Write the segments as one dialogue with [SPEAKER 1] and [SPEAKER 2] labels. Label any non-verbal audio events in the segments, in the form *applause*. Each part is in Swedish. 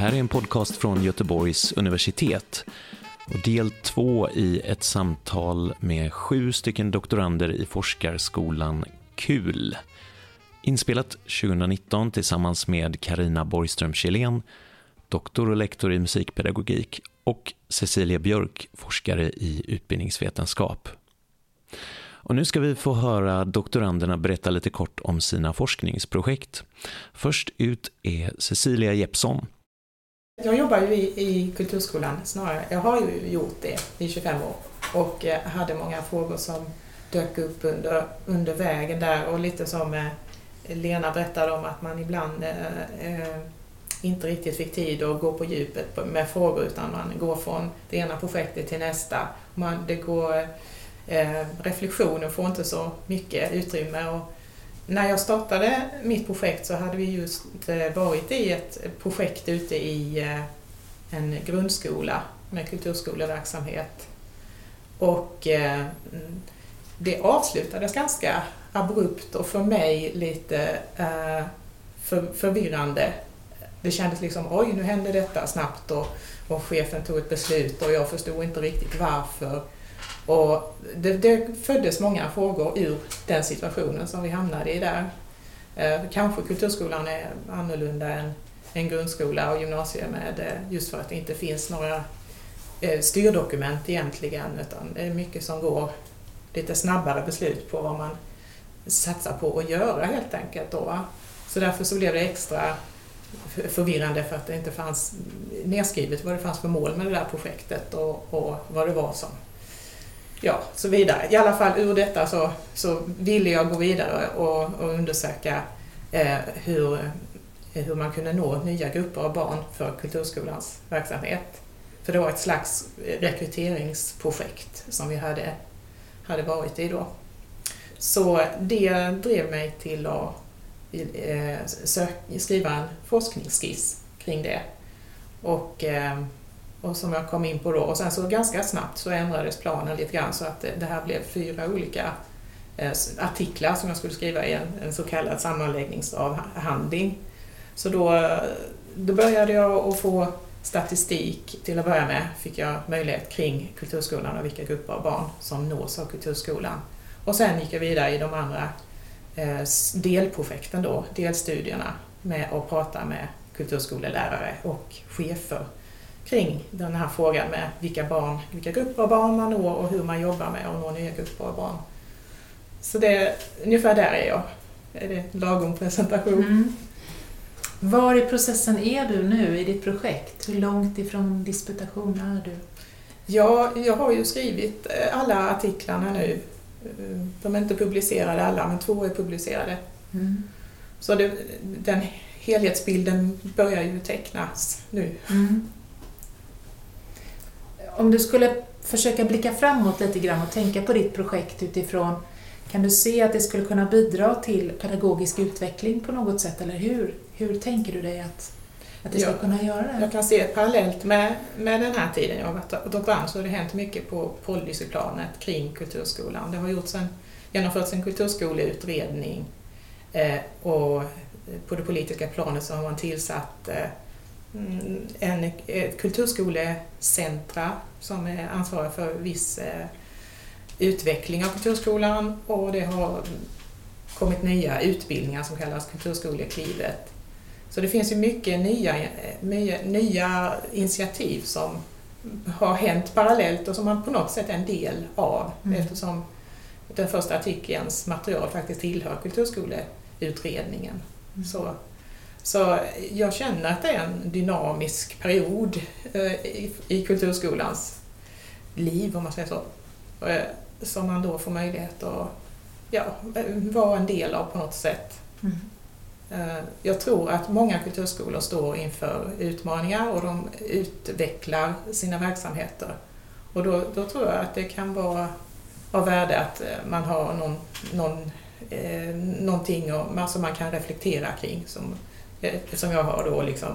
[SPEAKER 1] här är en podcast från Göteborgs universitet och del två i ett samtal med sju stycken doktorander i forskarskolan KUL. Inspelat 2019 tillsammans med Karina Borgström Kjellén, doktor och lektor i musikpedagogik och Cecilia Björk, forskare i utbildningsvetenskap. Och nu ska vi få höra doktoranderna berätta lite kort om sina forskningsprojekt. Först ut är Cecilia Jeppsson.
[SPEAKER 2] Jag jobbar ju i, i Kulturskolan snarare. Jag har ju gjort det i 25 år och eh, hade många frågor som dök upp under, under vägen där och lite som eh, Lena berättade om att man ibland eh, eh, inte riktigt fick tid att gå på djupet med frågor utan man går från det ena projektet till nästa. Man, det går, eh, eh reflektionen får inte så mycket utrymme. Och när jag startade mitt projekt så hade vi just eh, varit i ett projekt ute i eh, en grundskola med kulturskoleverksamhet. Och eh, det avslutades ganska abrupt och för mig lite förvirrande det kändes liksom oj, nu hände detta snabbt och, och chefen tog ett beslut och jag förstod inte riktigt varför. Och det, det föddes många frågor ur den situationen som vi hamnade i där. Eh, kanske kulturskolan är annorlunda än en grundskola och gymnasium med eh, just för att det inte finns några eh, styrdokument egentligen utan det är mycket som går lite snabbare beslut på vad man satsar på att göra helt enkelt. Då. Så därför så blev det extra förvirrande för att det inte fanns nedskrivet vad det fanns för mål med det där projektet och, och vad det var som ja, så vidare. I alla fall ur detta så, så ville jag gå vidare och, och undersöka eh, hur, eh, hur man kunde nå nya grupper av barn för Kulturskolans verksamhet. För det var ett slags rekryteringsprojekt som vi hade, hade varit i då. Så det drev mig till att Eh, skriva en forskningsskiss kring det. Och, eh, och som jag kom in på då. Och sen så ganska snabbt så ändrades planen lite grann så att det här blev fyra olika eh, artiklar som jag skulle skriva i en, en så kallad sammanläggningsavhandling. Så då, eh, då började jag att få statistik till att börja med. Fick jag möjlighet kring kulturskolan och vilka grupper av barn som nås av kulturskolan. Och sen gick jag vidare i de andra eh, delprojekten då, delstudierna med att prata med kulturskolelärare och chefer kring den här frågan med vilka, barn, vilka grupper av barn man når och hur man jobbar med att nå nya grupper av barn. Så det, ungefär där är jag. Är det lagom presentation? Mm.
[SPEAKER 3] Var i processen är du nu i ditt projekt? Hur långt ifrån disputation är du?
[SPEAKER 2] Ja, jag har ju skrivit eh, alla artiklarna nu de är inte publicerade alla, men två är publicerade. Mm. Så det, den helhetsbilden börjar ju tecknas nu. Mm.
[SPEAKER 3] Om du skulle försöka blicka framåt lite grann och tänka på ditt projekt utifrån, kan du se att det skulle kunna bidra till pedagogisk utveckling på något sätt, eller hur? Hur tänker du dig att att det ska
[SPEAKER 2] jag,
[SPEAKER 3] kunna göra det?
[SPEAKER 2] Jag kan se parallellt med, med den här tiden jag har varit doktorand så har det hänt mycket på policyplanet kring kulturskolan. Det har gjorts en, genomförts en kulturskoleutredning eh, och på det politiska planet så har man tillsatt eh, en, ett kulturskolecentra som är ansvariga för viss eh, utveckling av kulturskolan och det har kommit nya utbildningar som kallas Kulturskoleklivet så det finns ju mycket nya, nya initiativ som har hänt parallellt och som man på något sätt är en del av mm. eftersom den första artikelns material faktiskt tillhör Kulturskoleutredningen. Mm. Så, så jag känner att det är en dynamisk period eh, i, kulturskolans liv, om man säger så, eh, som man då får möjlighet att ja, vara en del av på något sätt. Mm. Eh, jag tror att många kulturskolor står inför utmaningar och de utvecklar sina verksamheter. Och då, då tror jag att det kan vara av värde att man har någon, någon, eh, någonting som man kan reflektera kring. Som, eh, som jag har då liksom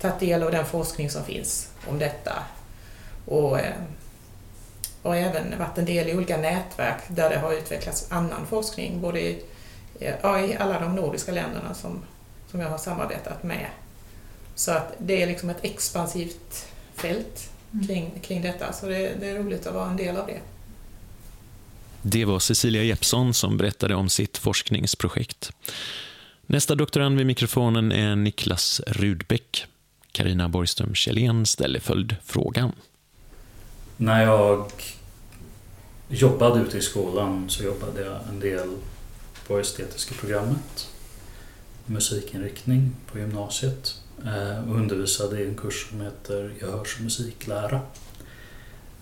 [SPEAKER 2] tagit del av den forskning som finns om detta. Och, och även varit en del i olika nätverk där det har utvecklats annan forskning, både i ja, i alla de nordiska länderna som, som jag har samarbetat med. Så att det är liksom ett expansivt fält
[SPEAKER 3] Mm.
[SPEAKER 2] kring, kring detta, så det, det är roligt att vara en del av det.
[SPEAKER 1] Det var Cecilia Jeppsson som berättade om sitt forskningsprojekt. Nästa doktorand vid mikrofonen är Niklas Rudbeck. Karina Borgström Kjellén ställer följdfrågan.
[SPEAKER 4] När jag jobbade ute i skolan så jobbade jag en del på estetiska programmet. Musikinriktning på gymnasiet. Eh, och undervisade i en kurs som heter gehörs och musiklära.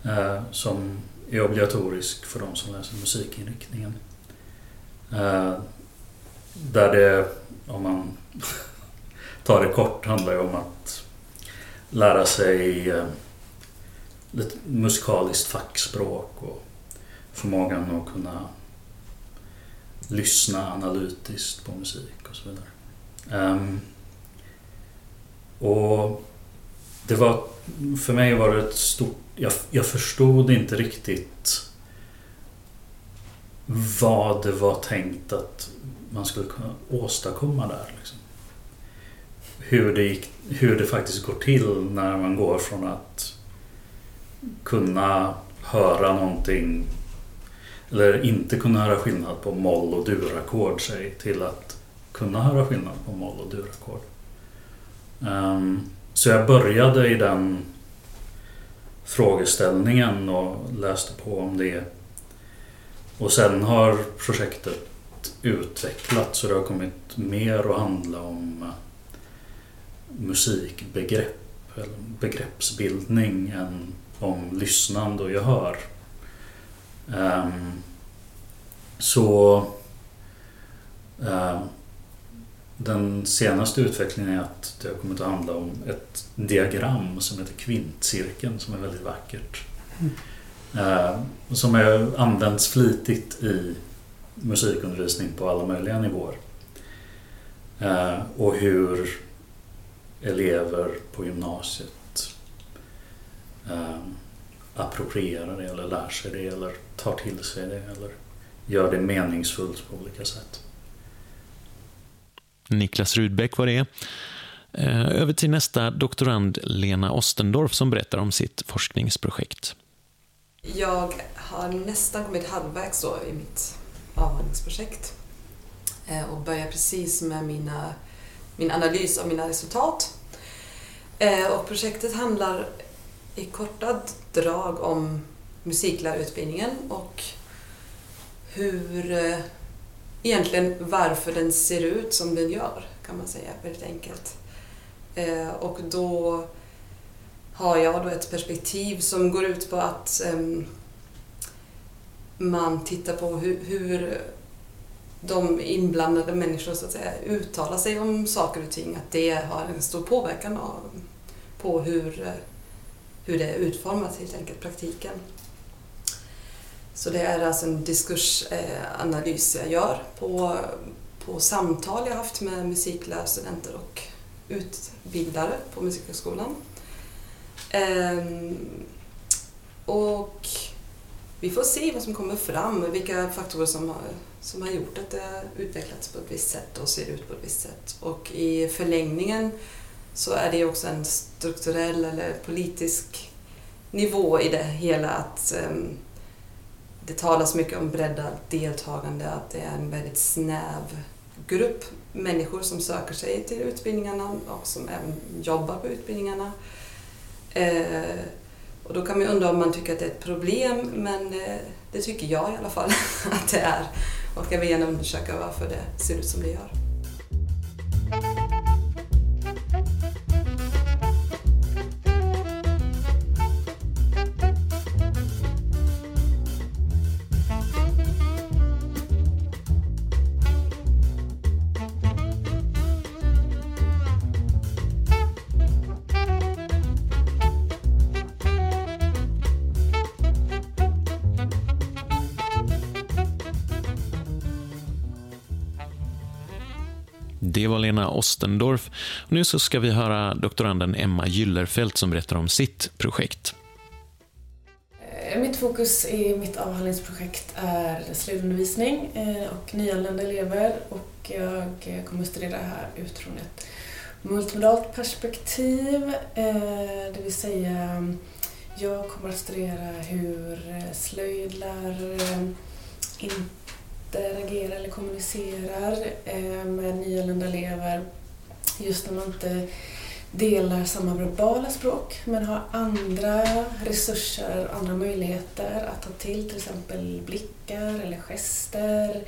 [SPEAKER 4] Eh, som är obligatorisk för de som läser musikinriktningen. Eh, där det, om man *laughs* tar det kort, handlar ju om att lära sig eh, lite musikaliskt fackspråk och förmågan att kunna lyssna analytiskt på musik och så vidare. Um, och det var, för mig var det ett stort, jag, jag förstod inte riktigt vad det var tänkt att man skulle kunna åstadkomma där. Liksom. Hur, det gick, hur det faktiskt går till när man går från att kunna höra någonting eller inte kunna höra skillnad på moll och durackord sig till att kunna höra skillnad på moll och durackord. Um, så jag började i den frågeställningen och läste på om det. Och sen har projektet utvecklats så det har kommit mer att handla om eh, musikbegrepp, eller begreppsbildning än om lyssnande och gehör. Um, så uh, den senaste utvecklingen är att det har kommit att handla om ett diagram som heter kvintcirkeln som är väldigt vackert. Uh, som är, används flitigt i musikundervisning på alla möjliga nivåer. Uh, och hur elever på gymnasiet uh, approprierar det eller lär sig det eller tar till sig det eller gör det meningsfullt på olika sätt.
[SPEAKER 1] Niklas Rudbeck var det. Eh, över till nästa doktorand Lena Ostendorf som berättar om sitt forskningsprojekt.
[SPEAKER 5] Jag har nästan kommit halvvägs i mitt avhandlingsprojekt eh, och börjar precis med mina, min analys av mina resultat. Eh, och projektet handlar i korta drag om musiklärarutbildningen och hur eh, egentligen varför den ser ut som den gör kan man säga väldigt enkelt. Och då har jag då ett perspektiv som går ut på att um, man tittar på hur, hur de inblandade människor så att säga, uttalar sig om saker och ting, att det har en stor påverkan av, på hur, hur det är utformat helt enkelt, praktiken. Så det är alltså en diskursanalys eh, jag gör på, på samtal jag haft med musiklärarstudenter och utbildare på Musikhögskolan. Ehm, och vi får se vad som kommer fram, vilka faktorer som har, som har gjort att det har utvecklats på ett visst sätt och ser ut på ett visst sätt. Och i förlängningen så är det också en strukturell eller politisk nivå i det hela att um, det talas mycket om breddat deltagande, att det är en väldigt snäv grupp människor som söker sig till utbildningarna och som även jobbar på utbildningarna. Uh, och då kan man undra om man tycker att det är ett problem, men eh, det tycker jag i alla fall *laughs* att det är. Och jag vill gärna undersöka varför det ser ut som det gör.
[SPEAKER 1] Det var Lena Ostendorf. Och nu så ska vi höra doktoranden Emma Gyllerfelt som berättar om sitt projekt.
[SPEAKER 6] Eh, mitt fokus i mitt avhandlingsprojekt är slöjdundervisning eh, och nyanlända elever och jag eh, kommer att studera det här utifrån ett multimodalt perspektiv, det vill säga jag kommer att studera hur slöjdlärare interagerar eh, eller kommunicerar eh, med nyanlända elever just när man inte delar samma verbala språk men har andra resurser och andra möjligheter att ta till, till exempel blickar eller gester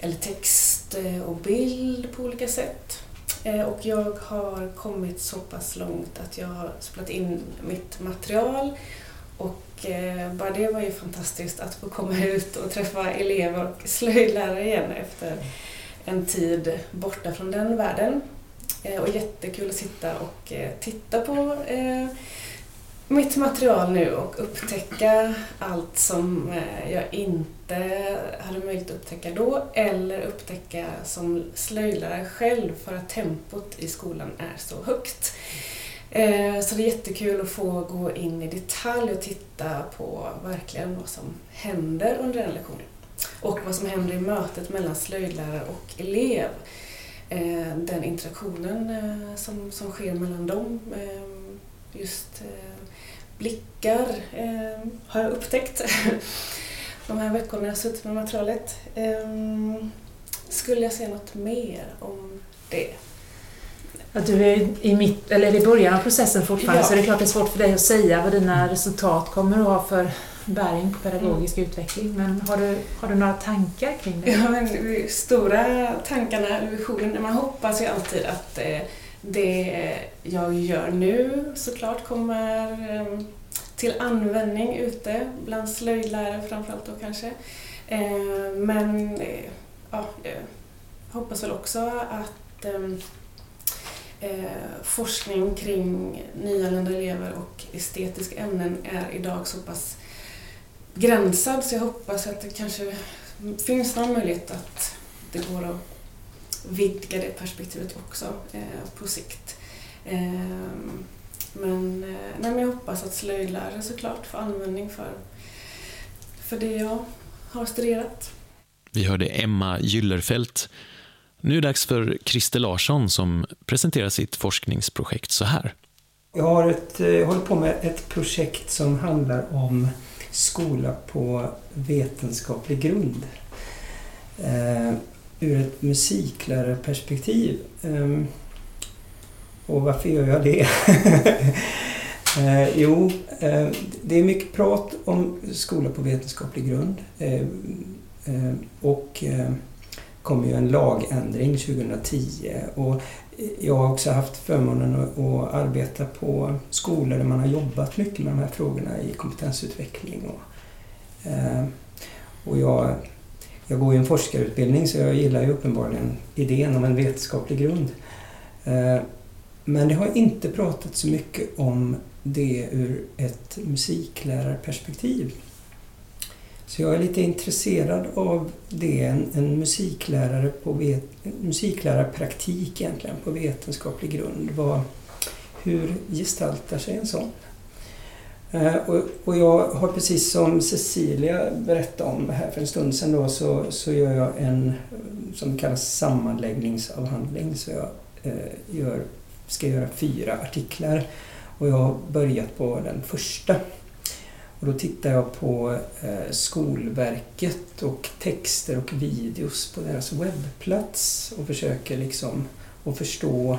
[SPEAKER 6] eller text eh, och bild på olika sätt. Och jag har kommit så pass långt att jag har spelat in mitt material och eh, bara det var ju fantastiskt att få komma ut och träffa elever och slöjdlärare igen efter en tid borta från den världen. Eh, och jättekul att sitta och eh, titta på eh, mitt material nu och upptäcka allt som eh, jag inte hade möjlighet att upptäcka då eller upptäcka som slöjdlärare själv för att tempot i skolan är så högt. Eh, så det är jättekul att få gå in i detalj och titta på verkligen vad som händer under den lektionen. Och vad som händer i mötet mellan slöjdlärare och elev. Eh, den interaktionen eh, som, som sker mellan dem. Just blickar har jag upptäckt *laughs* de här veckorna jag suttit med materialet. Ehm, skulle jag säga något mer om det?
[SPEAKER 3] Att du är i, mitt, eller i början av processen fortfarande ja. så är det klart det är svårt för dig att säga vad dina resultat kommer att ha för bäring på pedagogisk mm. utveckling. Men har du, har du några tankar kring det?
[SPEAKER 6] Ja, men stora tankarna, visionen, man hoppas ju alltid att eh, det jag gör nu såklart kommer ehm, till användning ute bland slöjdlärare framförallt då kanske. Ehm, men eh, ja, jag hoppas väl också att ehm, eh, Eh, forskning kring nyanlända elever och estetiska ämnen är idag så pass gränsad så jag hoppas att det kanske finns någon möjlighet att det går att vidga det perspektivet också eh, på sikt. Eh, men, eh, nej, men jag hoppas att slöjdlärare såklart får användning för, för det jag har studerat.
[SPEAKER 1] Vi hörde Emma Gyllerfelt. Nu är det dags för Christer Larsson som presenterar sitt forskningsprojekt så här.
[SPEAKER 7] Jag har ett, eh, jag håller på med ett projekt som handlar om skola på vetenskaplig grund. Eh, ur ett musiklärarperspektiv. Um, och varför gör jag det? uh, *laughs* jo, uh, det är mycket prat om skola på vetenskaplig grund. Uh, och kom ju en lagändring 2010. Och jag har också haft förmånen att, arbeta på skolor där man har jobbat mycket med de här frågorna i kompetensutveckling. Och, eh, och jag jag går ju en forskarutbildning så jag gillar ju uppenbarligen idén om en vetenskaplig grund. Eh, men det har inte pratat så mycket om det ur ett musiklärarperspektiv. Så jag är lite intresserad av det, en, en musiklärare på vet, musiklärarpraktik egentligen på vetenskaplig grund. Vad, hur gestaltar sig en sån? Eh, och, och, jag har precis som Cecilia berättade om här för en stund sedan då, så, så gör jag en som kallas sammanläggningsavhandling. Så jag eh, gör, ska göra fyra artiklar och jag har börjat på den första. Och då tittar jag på eh, Skolverket och texter och videos på deras webbplats och försöker liksom att förstå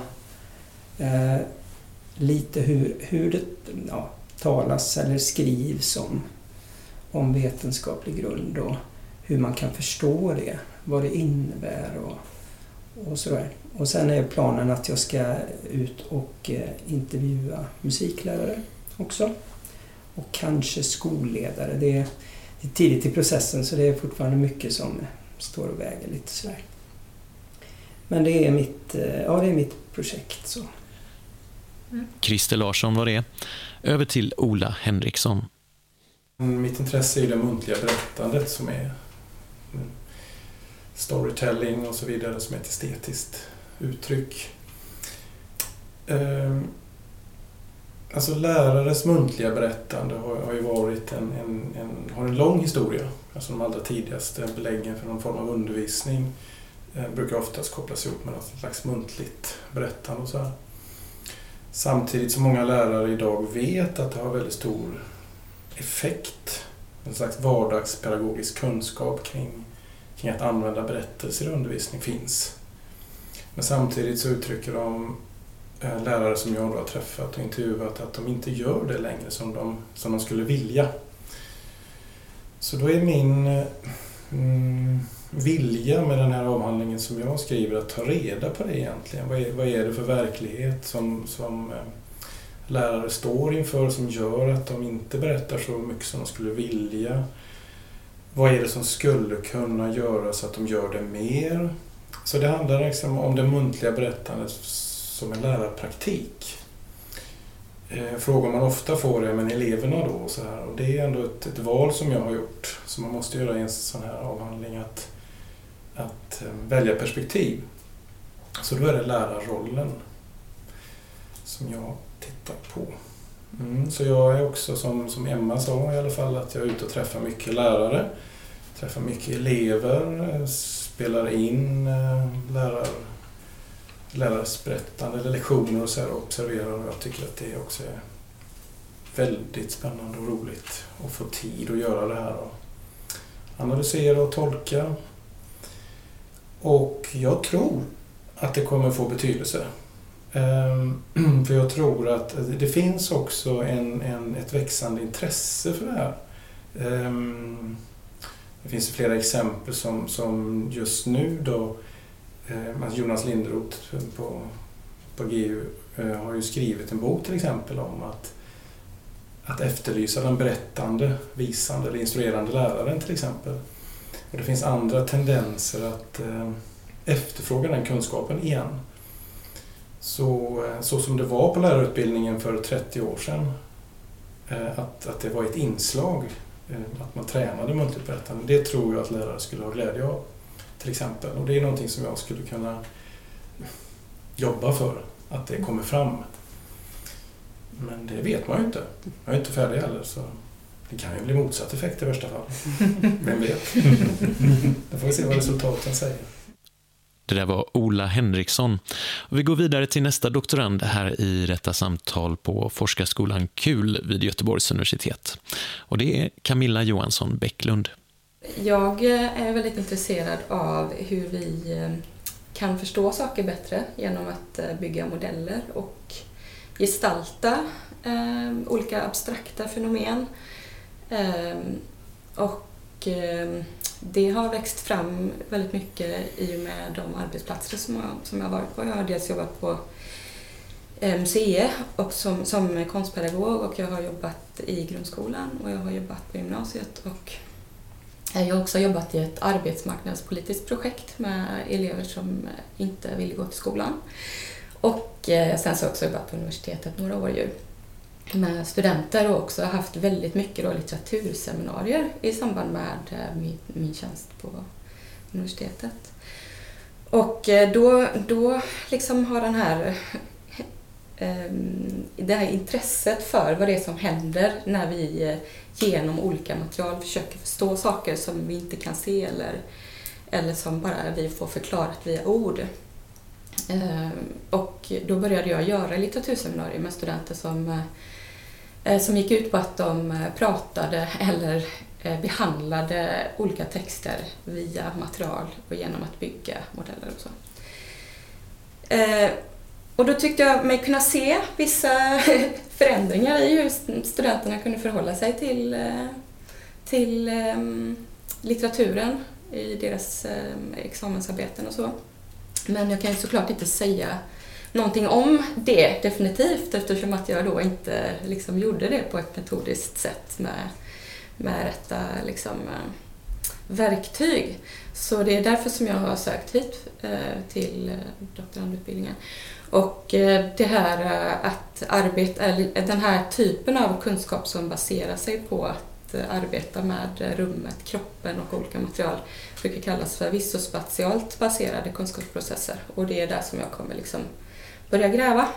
[SPEAKER 7] eh, lite hur, hur det, ja, talas eller skrivs om, om vetenskaplig grund och hur man kan förstå det, vad det innebär och, och sådär. Och sen är planen att jag ska ut och eh, intervjua musiklärare också. Och kanske skolledare. Det är, det är tidigt i processen så det är fortfarande mycket som står och väger lite sådär. Men det är mitt, eh, ja, det är mitt projekt. så.
[SPEAKER 1] Christer Larsson var det. Över till Ola Henriksson.
[SPEAKER 8] Mitt intresse är det muntliga berättandet som är storytelling och så vidare som är ett estetiskt uttryck. Alltså lärares muntliga berättande har, har ju varit en, en, en, har en lång historia. Alltså de allra tidigaste beläggen för någon form av undervisning eh, brukar oftast kopplas ihop med något slags muntligt berättande och så här. Samtidigt som många lärare idag vet att det har väldigt stor effekt, en slags vardagspedagogisk kunskap kring, kring att använda berättelser i undervisning finns. Men samtidigt så uttrycker de Eh, lärare som jag då har träffat och intervjuat att de inte gör det längre som de, som de skulle vilja. Så då är min eh, mm, vilja med den här avhandlingen som jag skriver att ta reda på det egentligen. Vad är, vad är det för verklighet som, som eh, lärare står inför som gör att de inte berättar så mycket som de skulle vilja? Vad är det som skulle kunna göra så att de gör det mer? Så det handlar liksom om det muntliga berättandet som en lärarpraktik. Eh, frågor man ofta får är men eleverna då? Så här. Och det är ändå ett, ett val som jag har gjort, som man måste göra i en sån här avhandling, att, att eh, välja perspektiv. Så då är det lärarrollen som jag tittar på. Mm, så jag är också, som, som Emma sa i alla fall, att jag är ute och träffar mycket lärare, träffar mycket elever, eh, spelar in eh, lärar lärares berättande eller lektioner och så här och observerar och jag tycker att det också är väldigt spännande och roligt att få tid att göra det här och analysera och tolka. Och jag tror att det kommer få betydelse. Ehm, *clears throat* för jag tror att det finns också en, en, ett växande intresse för det här. Ehm, det finns flera exempel som, som just nu då Eh, alltså Jonas Lindroth på, på GU eh, har ju skrivit en bok till exempel om att, att efterlysa den berättande, visande eller instruerande läraren till exempel. Och det finns andra tendenser att eh, efterfråga den kunskapen igen. Så, eh, så som det var på lärarutbildningen för 30 år sedan, eh, att, att det var ett inslag, eh, att man tränade muntligt berättande, det tror jag att lärare skulle ha glädje av till exempel. Och det är någonting som jag skulle kunna jobba för, att det kommer fram. Men det vet man ju inte. Jag är inte färdig heller så det kan ju bli motsatt effekt i värsta fall. Vem vet? *laughs* Då får vi se vad resultaten säger.
[SPEAKER 1] Det där var Ola Henriksson. Vi går vidare till nästa doktorand här i detta samtal på Forskarskolan KUL vid Göteborgs universitet. Och det är Camilla Johansson Bäcklund.
[SPEAKER 9] Jag eh, är väldigt intresserad av hur vi eh, kan förstå saker bättre genom att eh, bygga modeller och gestalta olika abstrakta fenomen. Och det har växt fram väldigt mycket i och med de arbetsplatser som jag, som jag har varit på. Jag har dels jobbat på museer och som, som konstpedagog och jag har jobbat i grundskolan och jag har jobbat på gymnasiet och jag har också jobbat i ett arbetsmarknadspolitiskt projekt med elever som inte ville gå till skolan. Och eh, sen så har jag också jobbat på universitetet några år ju med studenter och också haft väldigt mycket då litteraturseminarier i samband med eh, min, min tjänst på universitetet. Och eh, då, då liksom har den här Ehm, det här intresset för vad det är som händer när vi eh, genom olika material försöker förstå saker som vi inte kan se eller, eller som bara vi får förklarat via ord. Ehm, och då började jag göra litteraturseminarier med studenter som, eh, eh, som gick ut på att de pratade eller behandlade olika texter via material och genom att bygga modeller och så. Ehm, och då tyckte jag mig kunna se vissa *laughs* förändringar i hur studenterna kunde förhålla sig till, eh, till ehm, litteraturen i deras eh, examensarbeten och så. Men jag kan ju såklart inte säga någonting om det definitivt eftersom att jag då inte liksom gjorde det på ett metodiskt sätt med, med rätta liksom, eh, verktyg. Så det är därför som jag har sökt hit eh, till eh, doktorandutbildningen. Och eh, det här att arbeta, den här typen av kunskap som baserar sig på att arbeta med rummet, kroppen och olika material brukar kallas för vissospatialt baserade kunskapsprocesser och det är där som jag kommer liksom börja gräva,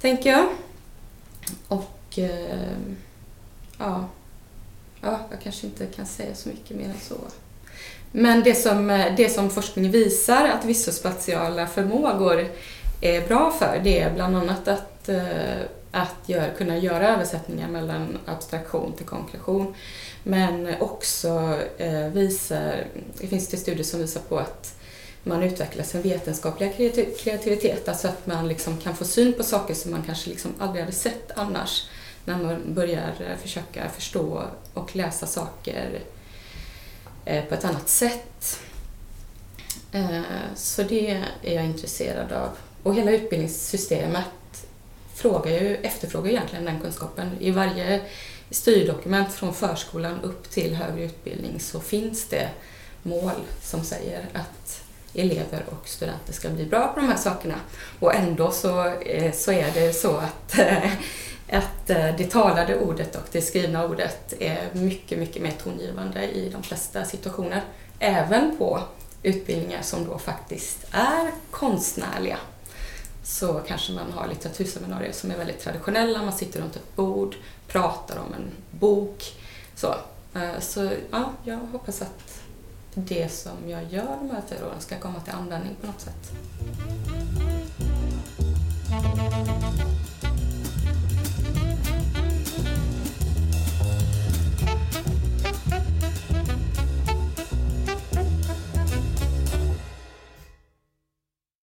[SPEAKER 9] tänker jag. Och ja, ja, jag kanske inte kan säga så mycket mer än så men det som, eh, det som forskning visar att vissospatiala förmågor är bra för, det är bland annat att, eh, att gör, kunna göra översättningar mellan abstraktion till konklusion. Men också eh, visar, det finns det studier som visar på att man utvecklar sin vetenskapliga kreativitet, alltså att man liksom kan få syn på saker som man kanske liksom aldrig hade sett annars när man börjar försöka förstå och läsa saker eh, Eh, på ett annat sätt. Eh, så det är jag intresserad av. Och hela utbildningssystemet frågar ju, efterfrågar egentligen den kunskapen. I varje styrdokument från förskolan upp till högre utbildning så finns det mål som säger att elever och studenter ska bli bra på de här sakerna. Och ändå så, eh, så är det så att, att eh, det talade ordet och det skrivna ordet är mycket, mycket mer tongivande i de flesta situationer. Även på utbildningar som då faktiskt är konstnärliga så kanske man har litteraturseminarier som är väldigt traditionella, man sitter runt ett bord, pratar om en bok. Så, eh, så ja, jag hoppas att det som jag gör de här fyra åren ska komma till användning på något sätt.